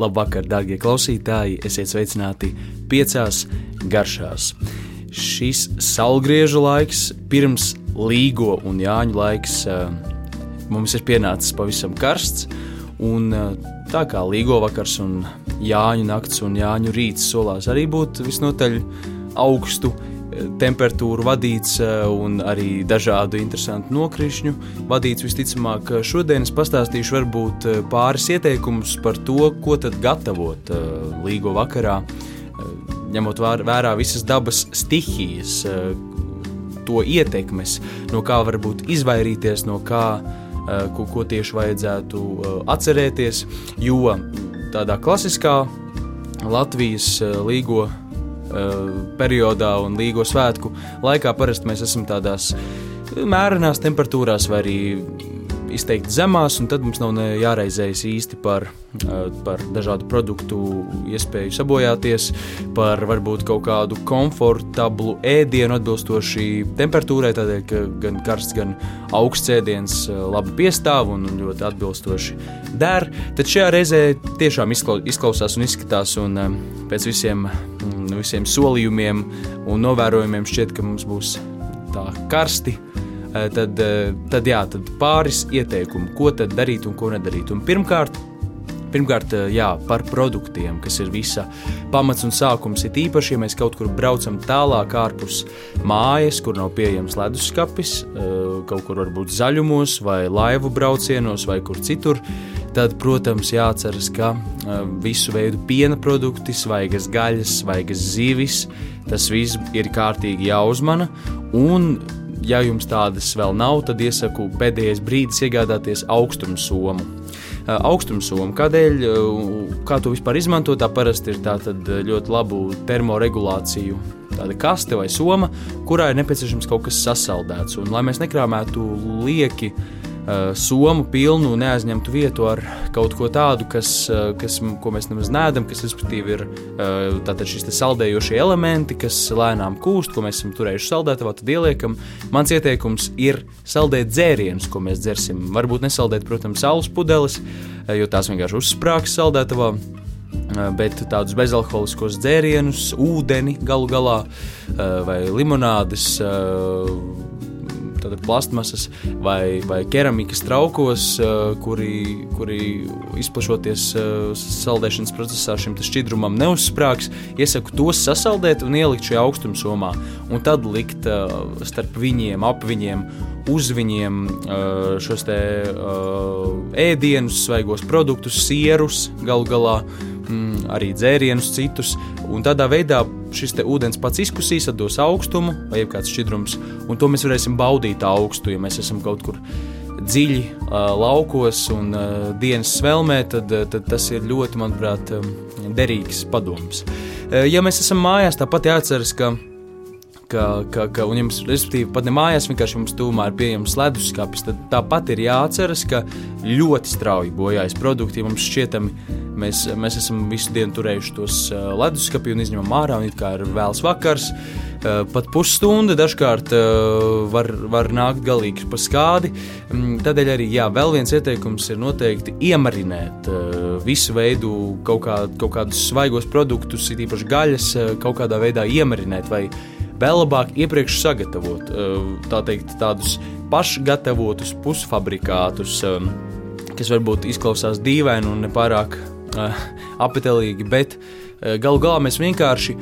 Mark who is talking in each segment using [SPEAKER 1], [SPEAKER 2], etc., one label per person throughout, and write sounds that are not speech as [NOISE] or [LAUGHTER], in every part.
[SPEAKER 1] Labvakar, darbie klausītāji! Esiet sveicināti piecās garšās. Šis saulgriežu laiks, pirms līgo un jāņu laiks, eh, mums ir pienācis pavisam karsts. Un eh, tā kā līgo vakars un jāņu nakts un jāņu rīts solās arī būt visnotaļ augstu temperatūru vadīts eh, un arī dažādu interesantu nokrišņu vadīts. Visticamāk, šodien es pastāstīšu varbūt eh, pāris ieteikumus par to, ko tad gatavot eh, līgo vakarā, ņemot vērā visas dabas stihijas, to ietekmes, no kā varbūt izvairīties, no kā, ko, ko tieši vajadzētu atcerēties, jo tādā klasiskā Latvijas līgo Eh, periodā un līgo svētku laikā parasti mēs esam tādās mērenās temperatūrās vai arī izteikti zemās, un tad mums nav jāraizējas īsti par, par dažādu produktu iespēju sabojāties, par varbūt kaut kādu komfortablu ēdienu atbilstoši temperatūrai, tādēļ, ka gan karsts, gan augsts ēdiens labi piestāv un ļoti atbilstoši der. Tad šajā reizē tiešām izklausās un izskatās, un pēc visiem no visiem solījumiem un novērojumiem šķiet, ka mums būs tā karsti. Eh, tad, eh, tad, jā, tad pāris ieteikumu, ko tad darīt un ko nedarīt. Un pirmkārt, Pirmkārt, eh, jā, par produktiem, kas ir visa pamats un sākums. Ir īpaši, ja mēs kaut kur braucam tālāk ārpus mājas, kur nav pieejams leduskapis, kaut kur varbūt zaļumos, vai laivu braucienos, vai kur citur tad, protams, jāatceras, ka visu veidu piena produkti, svaigas gaļas, svaigas zivis, tas viss ir kārtīgi jāuzmana. Un, ja jums tādas vēl nav, tad iesaku pēdējais brīdis iegādāties augstumu somu. Augstums somu. Kādēļ? Kā to vispār izmantot? Tā parasti ir tā ļoti labu termoregulāciju tāda kaste vai soma, kurā ir nepieciešams kaut kas sasaldēts. Un, lai mēs nekrāmētu lieki uh, somu pilnu neaizņemtu vietu ar kaut ko tādu, kas, uh, kas, ko mēs nemaz neēdam, kas respektīvi ir uh, šis saldējošie elementi, kas lēnām kūst, ko mēs esam turējuši saldētavā, tad ieliekam. Mans ieteikums ir saldēt dzērienus, ko mēs dzersim. Varbūt nesaldēt, protams, saules pudeles, jo tās vienkārši uzsprāgs saldētavā bet tādus bezalkoholiskos dzērienus, ūdeni galu galā vai limonādes plastmasas vai, vai keramikas traukos, uh, kuri, kuri izplašoties uh, saldēšanas procesā šim šķidrumam neuzsprāgs. Iesaku tos sasaldēt un ielikt šajā augstumsomā, un tad likt uh, starp viņiem, ap viņiem, uz viņiem šos te ēdienus, svaigos produktus, sierus galu galā mm, arī dzērienus, citus. Un tādā veidā šis ūdens pats izkusīs, dos augstumu vai kāds šķidrums, un to mēs varēsim baudīt augstu, ja mēs esam kaut kur dziļi laukos un dienas svelmē, tad, tad tas ir ļoti, manuprāt, derīgs padoms. Ja mēs esam mājās, tāpat jāatceras, ka ka, ka, ka un jums, respektīvi, pat ne mājās, vienkārši jums tūmā ir pieejams leduskapis, tad tāpat ir jāatceras, ka ļoti strauji bojājas produkti. Ja mums šķietami, mēs, mēs esam visu dienu turējuši tos leduskapi un izņemam ārā, un it kā ir vēls vakars. Pat pusstunda dažkārt var, var nākt galīgi pa skādi. Mm, tādēļ arī jā, vēl viens ieteikums ir noteikti iemarinēt visu veidu kaut, kā, kaut kādus svaigos produktus, īpaši gaļas, kaut kādā veidā iemarinēt vai vēl labāk iepriekš sagatavot tā teikt, tādus pašgatavotus pusfabrikātus, kas varbūt izklausās dīvaini un nepārāk apetēlīgi, bet galu galā mēs vienkārši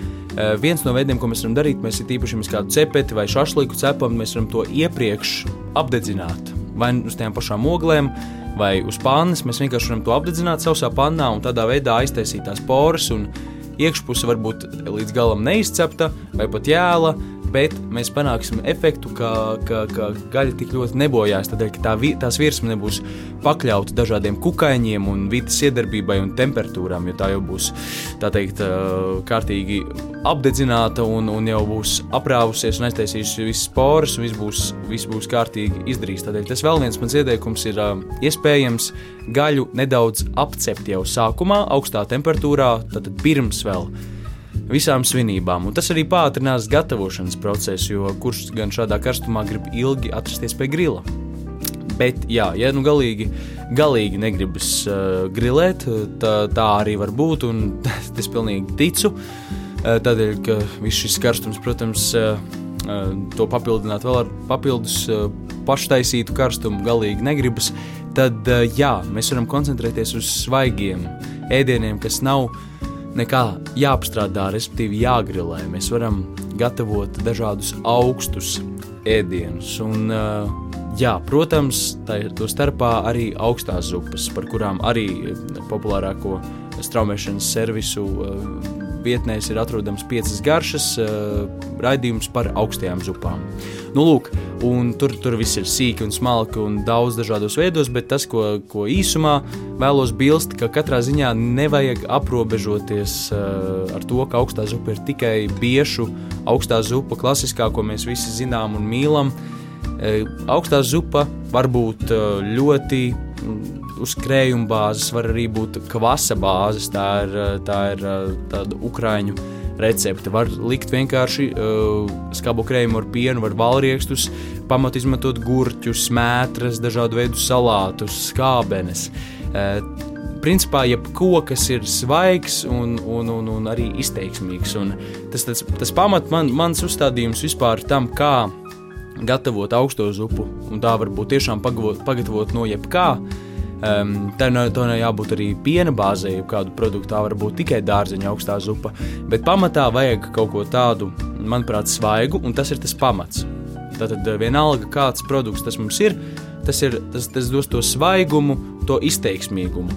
[SPEAKER 1] viens no veidiem, ko mēs varam darīt, mēs ir īpaši mēs kādu cepeti vai šašliku cepam, mēs varam to iepriekš apdedzināt vai uz tām pašām oglēm. Vai uz pannas mēs vienkārši varam to apdedzināt savā pannā un tādā veidā aiztaisīt tās poras un iekšpuse varbūt līdz galam neizcepta vai pat jēla, bet mēs panāksim efektu, ka, ka, ka gaļa tik ļoti nebojās. Tādēļ, ka tā, tās virsma nebūs pakļauta dažādiem kukaiņiem un vidas iedarbībai un temperatūrām, jo tā jau būs tā teikt, kārtīgi apdedzināta un, un jau būs aprāvusies un aiztaisījusi visas poras, un viss būs, viss būs kārtīgi izdarīts. Tādēļ tas vēl viens mans ieteikums ir iespējams gaļu nedaudz apcept jau sākumā, augstā temperatūrā, tad pirms vēl visām svinībām. Un tas arī pātrinās gatavošanas procesu, jo kurš gan šādā karstumā grib ilgi atrasties pie grila. Bet, jā, ja nu galīgi, galīgi negribas uh, grilēt, tā, tā arī var būt, un [LAUGHS] es pilnīgi ticu. Uh, tādēļ, ka viss šis karstums, protams, uh, uh, to papildināt vēl ar papildus uh, paštaisītu karstumu galīgi negribas, tad jā, mēs varam koncentrēties uz svaigiem ēdieniem, kas nav nekā jāapstrādā, respektīvi jāgrilē. Mēs varam gatavot dažādus augstus ēdienus. Un, jā, protams, tā to starpā arī augstās zupas, par kurām arī populārāko straumēšanas servisu vietnēs ir atrodams piecas garšas raidījums par augstajām zupām. Nu, lūk, tur, tur viss ir sīki un smalki un daudz dažādos veidos, bet tas, ko, ko īsumā vēlos bilst, ka katrā ziņā nevajag aprobežoties uh, ar to, ka augstā zupa ir tikai biešu augstā zupa, klasiskā, ko mēs visi zinām un mīlam. Uh, augstā zupa var būt uh, ļoti uz krējuma bāzes, var arī būt kvasa bāzes. Tā ir, tā ir tāda ukrāņu recepte. Var likt vienkārši uh, skabu krējumu ar pienu, var valriekstus, pamat izmantot gurķus, mētras, dažādu veidu salātus, skābenes. Uh, principā jebko, kas ir svaigs un, un, un, un arī izteiksmīgs. Un tas, tas, tas pamat man, mans uzstādījums vispār tam, kā gatavot augsto zupu, un tā var būt tiešām pagatavot, pagatavot no jebkā. Um, tā nav, nav jābūt arī piena bāzē, jau kādu produktu. Tā var būt tikai dārzeņa augstā zupa. Bet pamatā vajag kaut ko tādu, manuprāt, svaigu, un tas ir tas pamats. Tātad eh, vienalga, kāds produkts tas mums ir, tas, ir, tas, tas dos to svaigumu, to izteiksmīgumu.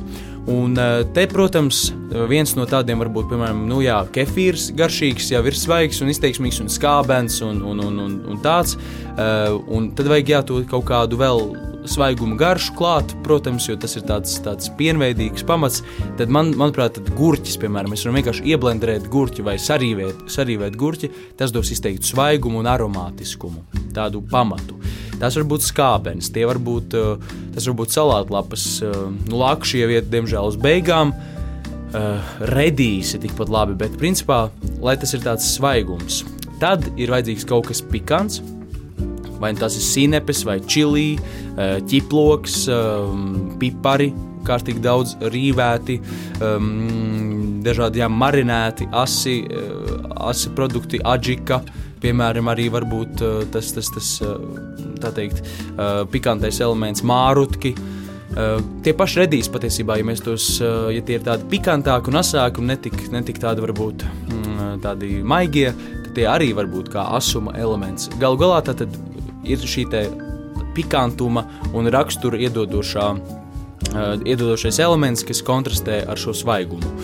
[SPEAKER 1] Un eh, te, protams, viens no tādiem var būt, piemēram, nu, jā, kefīrs, garšīgs, jau ir svaigs un izteiksmīgs un skābens un, un, un, un, un tāds. Uh, un tad vajag jā, to kaut kādu vēl svaiguma garšu klāt, protams, jo tas ir tāds, tāds pienveidīgs pamats, tad, man, manuprāt, tad gurķis, piemēram, mēs varam vienkārši ieblendēt gurķi vai sarīvēt, sarīvēt gurķi, tas dos izteiktu svaigumu un aromātiskumu, tādu pamatu. Tas var būt skābens, tie var būt, eh, tas var būt salātlapas, eh, nu, lakši jau iet, diemžēl, uz beigām, Uh, redīsi tikpat labi, bet principā, lai tas ir tāds svaigums, tad ir vajadzīgs kaut kas pikants, vai tas ir sinepes, vai čili, eh, ķiploks, ehm, pipari, kārtīgi daudz rīvēti, um, dažādi jā, marinēti, asi, eh, asi produkti, aģika. Piemēram, arī var būt uh, tas, tas, tas teikt, pikantais elements, mārutki. Tie paši redīs patiesībā, ja tos, ja tie ir tādi pikantāki un asāki un netik, netik tādi varbūt mm, tādi maigie, tad tie arī var būt kā asuma elements. Galu galā tad ir šī pikantuma un rakstura iedodošā, uh, iedodošais elements, kas kontrastē ar šo svaigumu.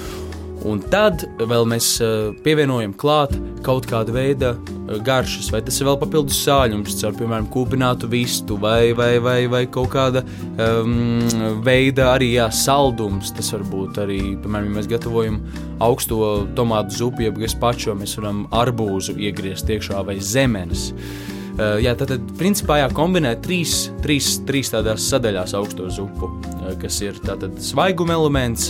[SPEAKER 1] Un tad vēl mēs uh, pievienojam klāt kaut kādu veidu uh, garšas, vai tas ir vēl papildus sāļums, caur, piemēram, kūpinātu vistu, vai, vai, vai, vai kaut kāda um, veida arī jā, saldums. Tas var būt arī, piemēram, ja mēs gatavojam augsto tomātu zupu, jeb gazpacho, mēs varam arbūzu iegriezt iekšā vai zemenes. Uh, jā, tad, tad principā jā, kombinē trīs, trīs, trīs tādās sadaļās augsto zupu, uh, kas ir tātad svaiguma elements,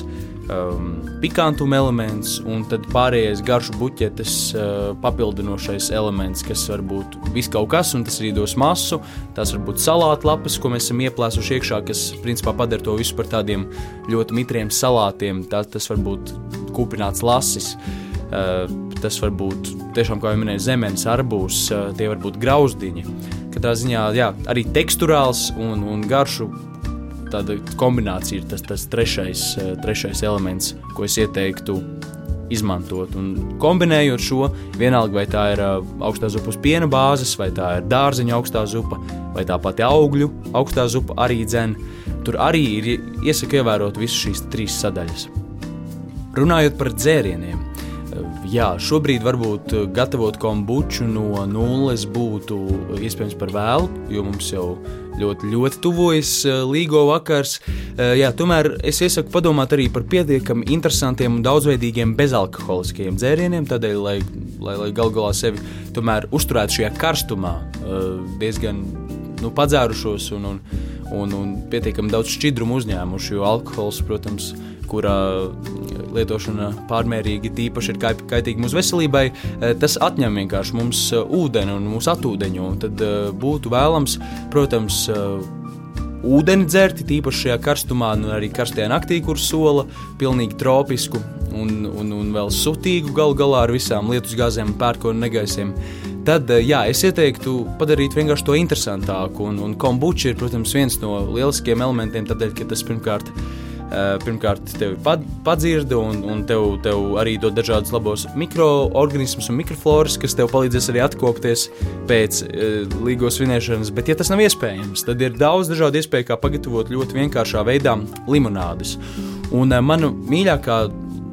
[SPEAKER 1] um, pikantuma elements un tad pārējais garšu buķetes uh, papildinošais elements, kas var būt viss kaut kas, un tas arī dos masu. Tās var būt salātu lapas, ko mēs esam ieplēsuši iekšā, kas principā padara to visu par tādiem ļoti mitriem salātiem. Tā, tas var būt kūpināts lasis. Uh, tas var būt tiešām, kā jau minēju, zemes, arbūs, tie var būt grauzdiņi. Katrā ziņā jā, arī teksturāls un, un garšu tāda kombinācija ir tas, tas trešais, trešais elements, ko es ieteiktu izmantot. Un kombinējot šo, vienalga vai tā ir augstā zupa uz piena bāzes, vai tā ir dārzeņa augstā zupa, vai tā pati augļu augstā zupa arī dzen, tur arī ir iesaka ievērot visas šīs trīs sadaļas. Runājot par dzērieniem, Jā, šobrīd varbūt eh, gatavot kombuču no nulles būtu iespējams par vēlu, jo mums jau ļoti, ļoti tuvojas eh, līgo vakars. Eh, jā, tomēr es iesaku padomāt arī par pietiekami interesantiem un daudzveidīgiem bezalkoholiskiem dzērieniem, tādēļ, lai, lai, lai gal galā sevi tomēr uzturētu šajā karstumā, diezgan nu, padzērušos un, un, un, un pietiekami daudz šķidrumu uzņēmuši, jo alkohols, protams, kurā lietošana pārmērīgi tīpaši ir kaitīga mūsu veselībai, eh, tas atņem vienkārši mums eh, ūdeni un mūsu atūdeņu. Tad eh, būtu vēlams, protams, ūdeni dzert, tīpaši šajā karstumā, un arī karstajā naktī, kur sola pilnīgi tropisku un, un, un vēl sutīgu galu galā ar visām lietusgāzēm un pērkonu negaisiem. Tad, jā, es ieteiktu padarīt vienkārši to interesantāku, un, un kombuča ir, protams, viens no lieliskiem elementiem, tādēļ, ka tas pirmkārt ir pirmkārt, tevi padzirda, un, un tev, tev arī dod dažādus labos mikroorganismus un mikrofloras, kas tev palīdzēs arī atkopties pēc uh, līgos svinēšanas. Bet, ja tas nav iespējams, tad ir daudz dažādu iespēju, kā pagatavot ļoti vienkāršā veidā limonādes. Un uh, mana mīļākā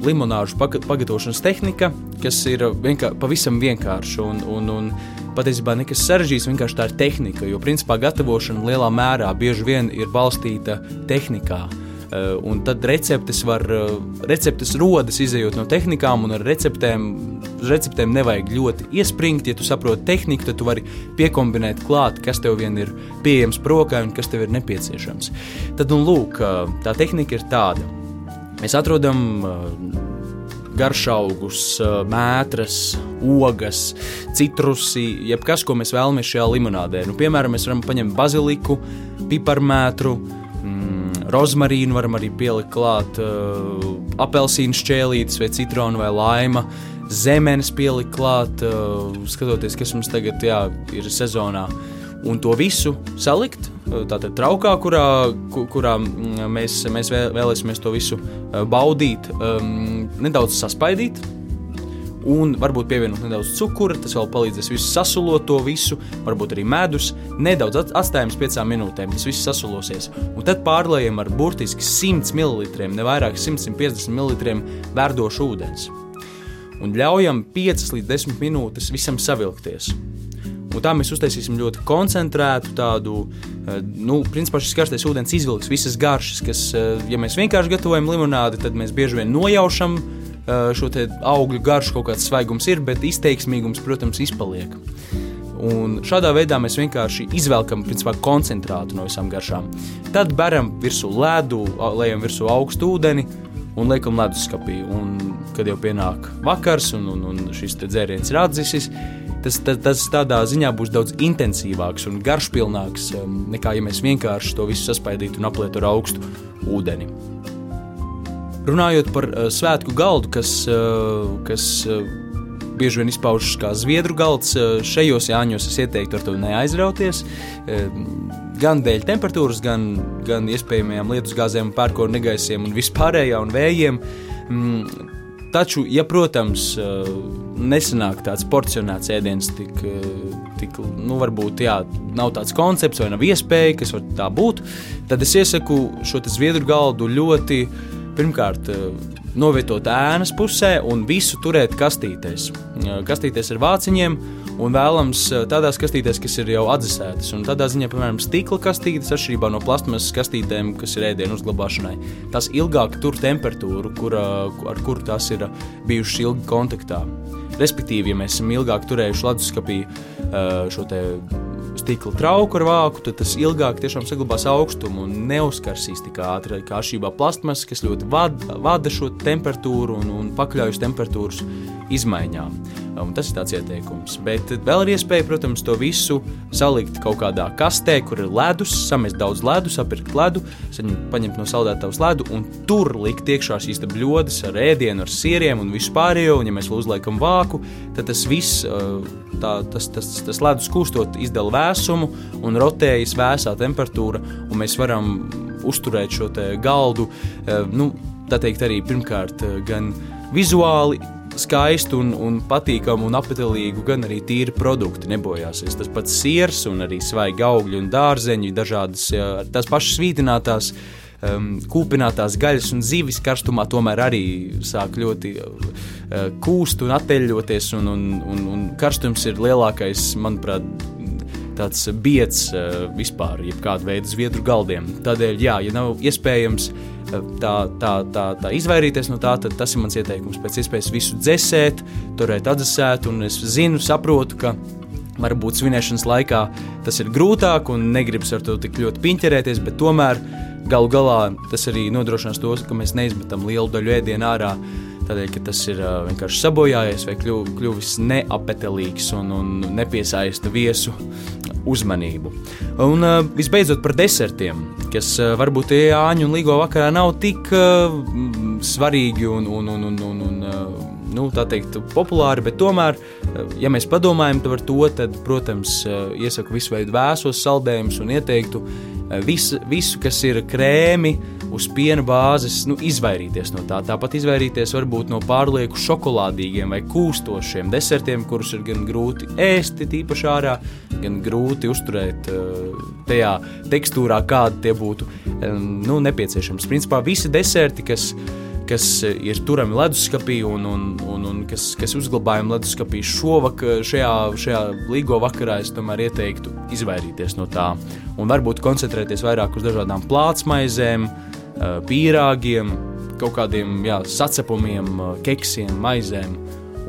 [SPEAKER 1] limonāžu pagatavošanas tehnika, kas ir vienkār, pavisam vienkārša un, un, un patiesībā nekas sarežģīts, vienkārši tā ir tehnika. Jo principā gatavošana lielā mērā bieži vien ir balstīta tehnikā. Eh, un tad receptes, var, eh, receptes rodas izējot no tehnikām, un ar receptēm, receptēm nevajag ļoti iespringt. Ja tu saproti tehniku, tad tu vari piekombinēt klāt, kas tev vien ir pieejams prokai un kas tev ir nepieciešams. Tad, nu, lūk, eh, tā tehnika ir tāda. Mēs atrodam garšaugus, mētras, ogas, citrusi, jebkas, ko mēs vēlamies šajā limonādē. Nu, piemēram, mēs varam paņemt baziliku, piparmētru, rozmarīnu varam arī pielikt klāt, uh, apelsīnu šķēlītes, vai citronu, vai laima. Zemenes pielikt klāt, uh, skatoties, kas mums tagad jā, ir sezonā. Un to visu salikt uh, tādā traukā, kurā, kurā mm, mēs, mēs vēlēsimies to visu uh, baudīt, um, nedaudz saspaidīt, un varbūt pievienot nedaudz cukura. Tas vēl palīdzēs visu sasulot to visu, varbūt arī medus. Nedaudz atstājam uz piecām minūtēm, tas viss sasulosies. Un tad pārlējam ar burtiski 100 ml, ne vairāk 150 ml verdošu ūdens. Un ļaujam 5 līdz 10 minūtes visam savilkties. Un tā mēs uztaisīsim ļoti koncentrētu tādu, eh, nu, principā šis karstais ūdens izvilks visas garšas, kas, eh, ja mēs vienkārši gatavojam limonādi, tad mēs bieži vien nojaušam šo augļu garšu kaut kāds svaigums ir, bet izteiksmīgums, protams, izpaliek. Un šādā veidā mēs vienkārši izvelkam principā, koncentrātu no visām garšām. Tad beram virsū ledu, lejam virsū augstu ūdeni un liekam leduskapī. Un, kad jau pienāk vakars un, un, un šis dzēriens ir atdzisis, tas, tas, tas tādā ziņā būs daudz intensīvāks un garšpilnāks nekā ja mēs vienkārši to visu saspaidītu un aplietu ar augstu ūdeni. Runājot par uh, svētku galdu, kas, uh, kas uh, bieži vien izpaužas kā zviedru galds, uh, šajos jāņos es ieteiktu ar to neaizrauties. Uh, gan dēļ temperatūras, gan, gan iespējamajām lietusgāzēm, pērkonu negaisiem un vispārējā un vējiem. Mm, Taču, ja, protams, nesanāk tāds porcionēts ēdiens, tik, tik nu, varbūt jā, nav tāds koncepts vai nav iespēja, kas var tā būt, tad es iesaku šo zviedru galdu ļoti uh, pirmkārt eh, novietot ēnas pusē un visu turēt kastītēs. Eh, kastītēs ar vāciņiem un vēlams eh, tādās kastītēs, kas ir jau atdzesētas. Un tādā ziņā, piemēram, stikla kastītes, atšķirībā no plasmasas kastītēm, kas ir ēdienu uzglabāšanai, tās ilgāk tur temperatūru, kur, ar kuru tās ir bijušas ilgi kontaktā. Respektīvi, ja mēs esam ilgāk turējuši leduskapī šo stikla trauku ar vāku, tad tas ilgāk saglabās augstumu un neuzkarsīs tik ātri. Kā šībā plasmas, kas ļoti vada, vada šo temperatūru un, un pakļaujas temperatūras izmaiņām. Un tas ir tāds ieteikums. Bet vēl ir iespēja, protams, to visu salikt kaut kādā kastē, kur ir ledus, samest daudz ledu, sapirkt ledu, saņemt, paņemt no saldētavas ledu un tur likt iekšā šīs bļodas ar ēdienu, ar sieriem un vispārējo. Un, ja mēs uzliekam vāku, tad tas viss, tā, tas, tas, tas ledus kūstot, izdala vēsumu un rotējas vēsā temperatūra, un mēs varam uzturēt šo galdu. Nu, tā teikt, arī pirmkārt gan vizuāli skaistu un, un patīkamu un apetītīgu, gan arī tīru produktu nebojāsies. Tas pats siers un arī svaigi augļi un dārzeņi, dažādas tās pašas svītinātās. Um, kūpinātās gaļas un zivis karstumā tomēr arī sāk ļoti uh, kūst un atteļoties, un, un, un, un karstums ir lielākais, manuprāt, tāds biets uh, vispār, jebkāda veida zviedru galdiem. Tādēļ, jā, ja nav iespējams uh, tā, tā, tā, tā izvairīties no tā, tad tas ir mans ieteikums. Pēc iespējas visu dzēsēt, turēt atdzesēt, un es zinu, saprotu, ka varbūt svinēšanas laikā tas ir grūtāk un negribas ar to tik ļoti piņķerēties, bet tomēr galu galā tas arī nodrošinās to, ka mēs neizmetam lielu daļu ēdienu ārā. Tādēļ, ka tas ir uh, vienkārši sabojājies vai kļuv, kļuvis neapetelīgs un, un nepiesaista viesu uzmanību. Un uh, visbeidzot par desertiem, kas uh, varbūt Jāņu un Līgo vakarā nav tik uh, svarīgi un, un, un, un, un, un uh, nu, teikt, populāri, bet tomēr, ja mēs padomājam par to, tad, protams, iesaku visu veidu vēsos saldējumus un ieteiktu visu, visu, kas ir krēmi, uz piena bāzes, nu, izvairīties no tā. Tāpat izvairīties varbūt no pārlieku šokolādīgiem vai kūstošiem desertiem, kurus ir gan grūti ēst, tīpaši ārā, gan grūti uzturēt uh, tajā tekstūrā, kāda tie būtu nu, nepieciešams. Principā visi deserti, kas kas ir turami leduskapī un, un, un, un kas, kas uzglabājami leduskapī šovakar, šajā, šajā līgo vakarā, es tomēr ieteiktu izvairīties no tā un varbūt koncentrēties vairāk uz dažādām plātsmaizēm, Eh, pīrāgiem, kaut kādiem jā, sacepumiem, eh, keksiem, maizēm.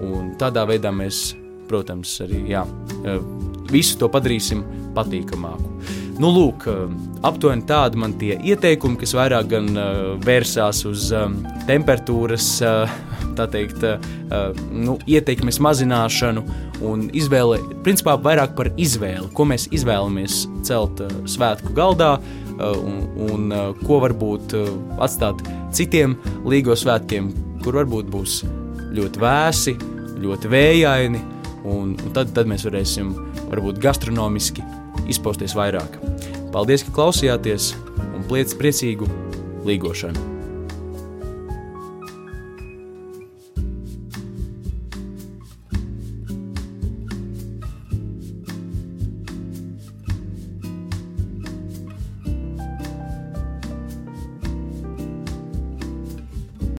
[SPEAKER 1] Un tādā veidā mēs, protams, arī jā, eh, visu to padarīsim patīkamāku. Nu, lūk, aptuveni tādi man tie ieteikumi, kas vairāk gan uh, vērsās uz um, temperatūras, uh, tā teikt, uh, nu, ietekmes mazināšanu un izvēle, principā vairāk par izvēli, ko mēs izvēlamies celt uh, svētku galdā, Uh, un, un uh, ko varbūt uh, atstāt citiem līgo svētkiem, kur varbūt būs ļoti vēsi, ļoti vējaini, un, un tad, tad mēs varēsim varbūt gastronomiski izpausties vairāk. Paldies, ka klausījāties un pliec priecīgu līgošanu!